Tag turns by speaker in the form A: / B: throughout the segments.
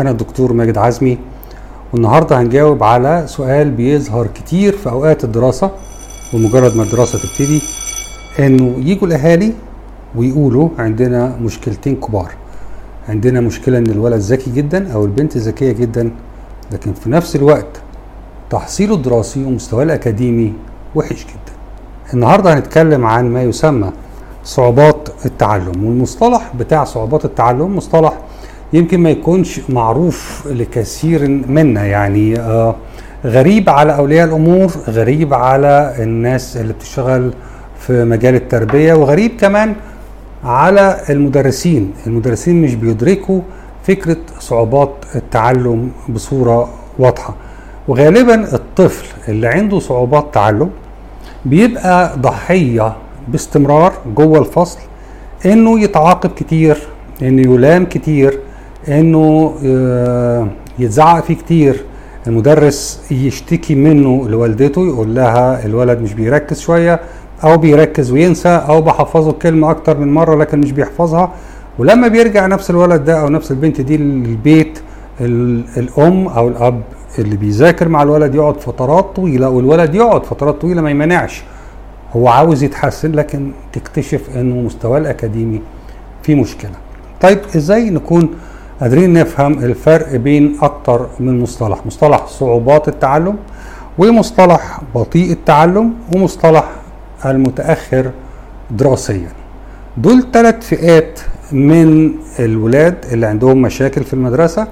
A: أنا الدكتور ماجد عزمي والنهاردة هنجاوب على سؤال بيظهر كتير في أوقات الدراسة ومجرد ما الدراسة تبتدي إنه يجوا الأهالي ويقولوا عندنا مشكلتين كبار. عندنا مشكلة إن الولد ذكي جدا أو البنت ذكية جدا لكن في نفس الوقت تحصيله الدراسي ومستواه الأكاديمي وحش جدا. النهاردة هنتكلم عن ما يسمى صعوبات التعلم والمصطلح بتاع صعوبات التعلم مصطلح يمكن ما يكونش معروف لكثير منا يعني آه غريب على أولياء الأمور غريب على الناس اللي بتشتغل في مجال التربية وغريب كمان على المدرسين. المدرسين مش بيدركوا فكرة صعوبات التعلم بصورة واضحة. وغالبا الطفل اللي عنده صعوبات تعلم بيبقى ضحية باستمرار جوه الفصل إنه يتعاقب كتير إنه يلام كتير إنه يتزعق فيه كتير. المدرس يشتكي منه لوالدته يقول لها الولد مش بيركز شوية أو بيركز وينسى أو بحفظه الكلمة أكتر من مرة لكن مش بيحفظها. ولما بيرجع نفس الولد ده أو نفس البنت دي للبيت الأم أو الأب اللي بيذاكر مع الولد يقعد فترات طويلة والولد يقعد فترات طويلة ما يمنعش. هو عاوز يتحسن لكن تكتشف إنه مستواه الأكاديمي في مشكلة. طيب إزاي نكون قادرين نفهم الفرق بين أكتر من مصطلح مصطلح صعوبات التعلم ومصطلح بطيء التعلم ومصطلح المتأخر دراسيا. دول ثلاث فئات من الولاد اللي عندهم مشاكل في المدرسة.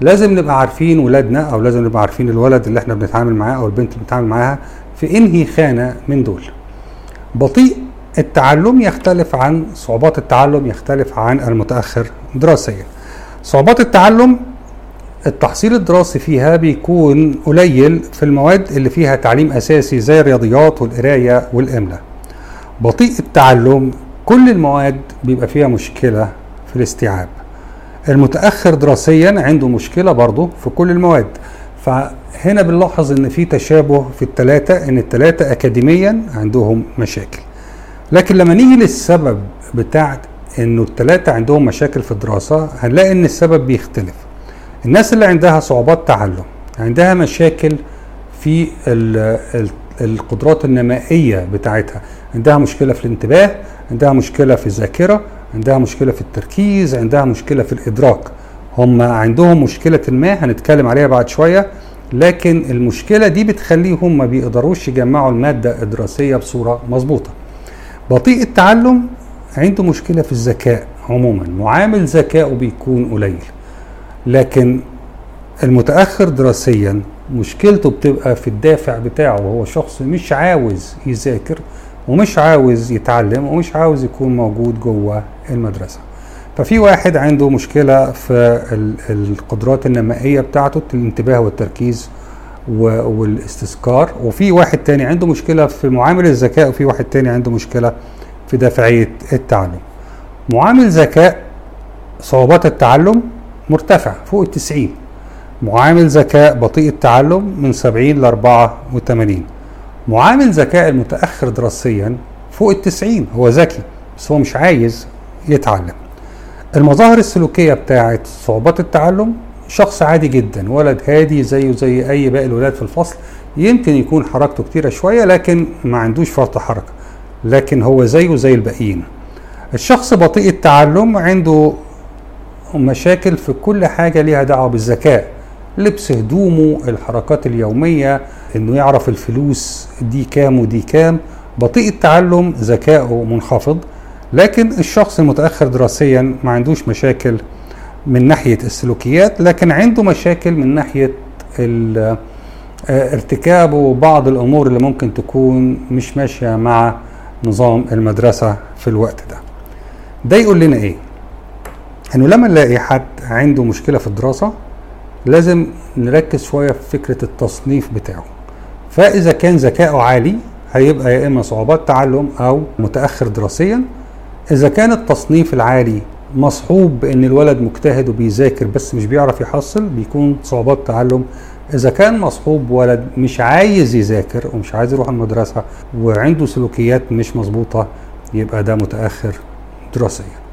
A: لازم نبقى عارفين ولادنا أو لازم نبقى عارفين الولد اللي إحنا بنتعامل معاه أو البنت اللي بنتعامل معاها في إنهي خانة من دول. بطيء التعلم يختلف عن صعوبات التعلم يختلف عن المتأخر دراسيا. صعوبات التعلم التحصيل الدراسي فيها بيكون قليل في المواد اللي فيها تعليم أساسي زي الرياضيات والقراية والاملاء بطيء التعلم كل المواد بيبقى فيها مشكلة في الاستيعاب. المتأخر دراسيا عنده مشكلة برضه في كل المواد. فهنا بنلاحظ إن في تشابه في الثلاثه إن الثلاثه اكاديميا عندهم مشاكل. لكن لما نيجي للسبب بتاع إنه الثلاثه عندهم مشاكل في الدراسة هنلاقي إن السبب بيختلف. الناس اللي عندها صعوبات تعلم عندها مشاكل في القدرات النمائية بتاعتها. عندها مشكلة في الانتباه عندها مشكلة في الذاكرة عندها مشكلة في التركيز عندها مشكلة في الإدراك. هم عندهم مشكلة ما هنتكلم عليها بعد شوية لكن المشكلة دي بتخليهم ما بيقدروش يجمعوا المادة الدراسية بصورة مظبوطة. بطيء التعلم عنده مشكلة في الذكاء عموما. معامل ذكائه بيكون قليل. لكن المتأخر دراسيا مشكلته بتبقى في الدافع بتاعه. هو شخص مش عاوز يذاكر ومش عاوز يتعلم ومش عاوز يكون موجود جوه المدرسة. ففي واحد عنده مشكلة في القدرات النمائية بتاعته الانتباه والتركيز والاستذكار. وفي واحد تاني عنده مشكلة في معامل الذكاء وفي واحد تاني عنده مشكلة في دافعيه التعلم معامل ذكاء صعوبات التعلم مرتفع فوق التسعين. معامل ذكاء بطيء التعلم من 70 ل 84 معامل ذكاء المتأخر دراسيا فوق التسعين هو ذكي بس هو مش عايز يتعلم. المظاهر السلوكية بتاعت صعوبات التعلم شخص عادي جدا ولد هادي زيه زي أي باقي الولاد في الفصل يمكن يكون حركته كتيرة شوية لكن ما عندوش فرط حركة. لكن هو زيه زي الباقيين. الشخص بطيء التعلم عنده مشاكل في كل حاجة ليها دعوة بالذكاء. لبس هدومه الحركات اليومية إنه يعرف الفلوس دي كام ودي كام. بطيء التعلم ذكائه منخفض لكن الشخص المتأخر دراسيا ما عندوش مشاكل من ناحية السلوكيات لكن عنده مشاكل من ناحية ارتكابه بعض الأمور اللي ممكن تكون مش ماشية مع نظام المدرسة في الوقت ده. ده يقول لنا إيه؟ إنه لما نلاقي حد عنده مشكلة في الدراسة لازم نركز شوية في فكرة التصنيف بتاعه. فإذا كان ذكائه عالي هيبقى يا إما صعوبات تعلم أو متأخر دراسيا. إذا كان التصنيف العالي مصحوب بأن الولد مجتهد وبيذاكر بس مش بيعرف يحصل بيكون صعوبات تعلم إذا كان مصحوب ولد مش عايز يذاكر ومش عايز يروح المدرسة وعنده سلوكيات مش مظبوطة يبقى ده متأخر دراسيا.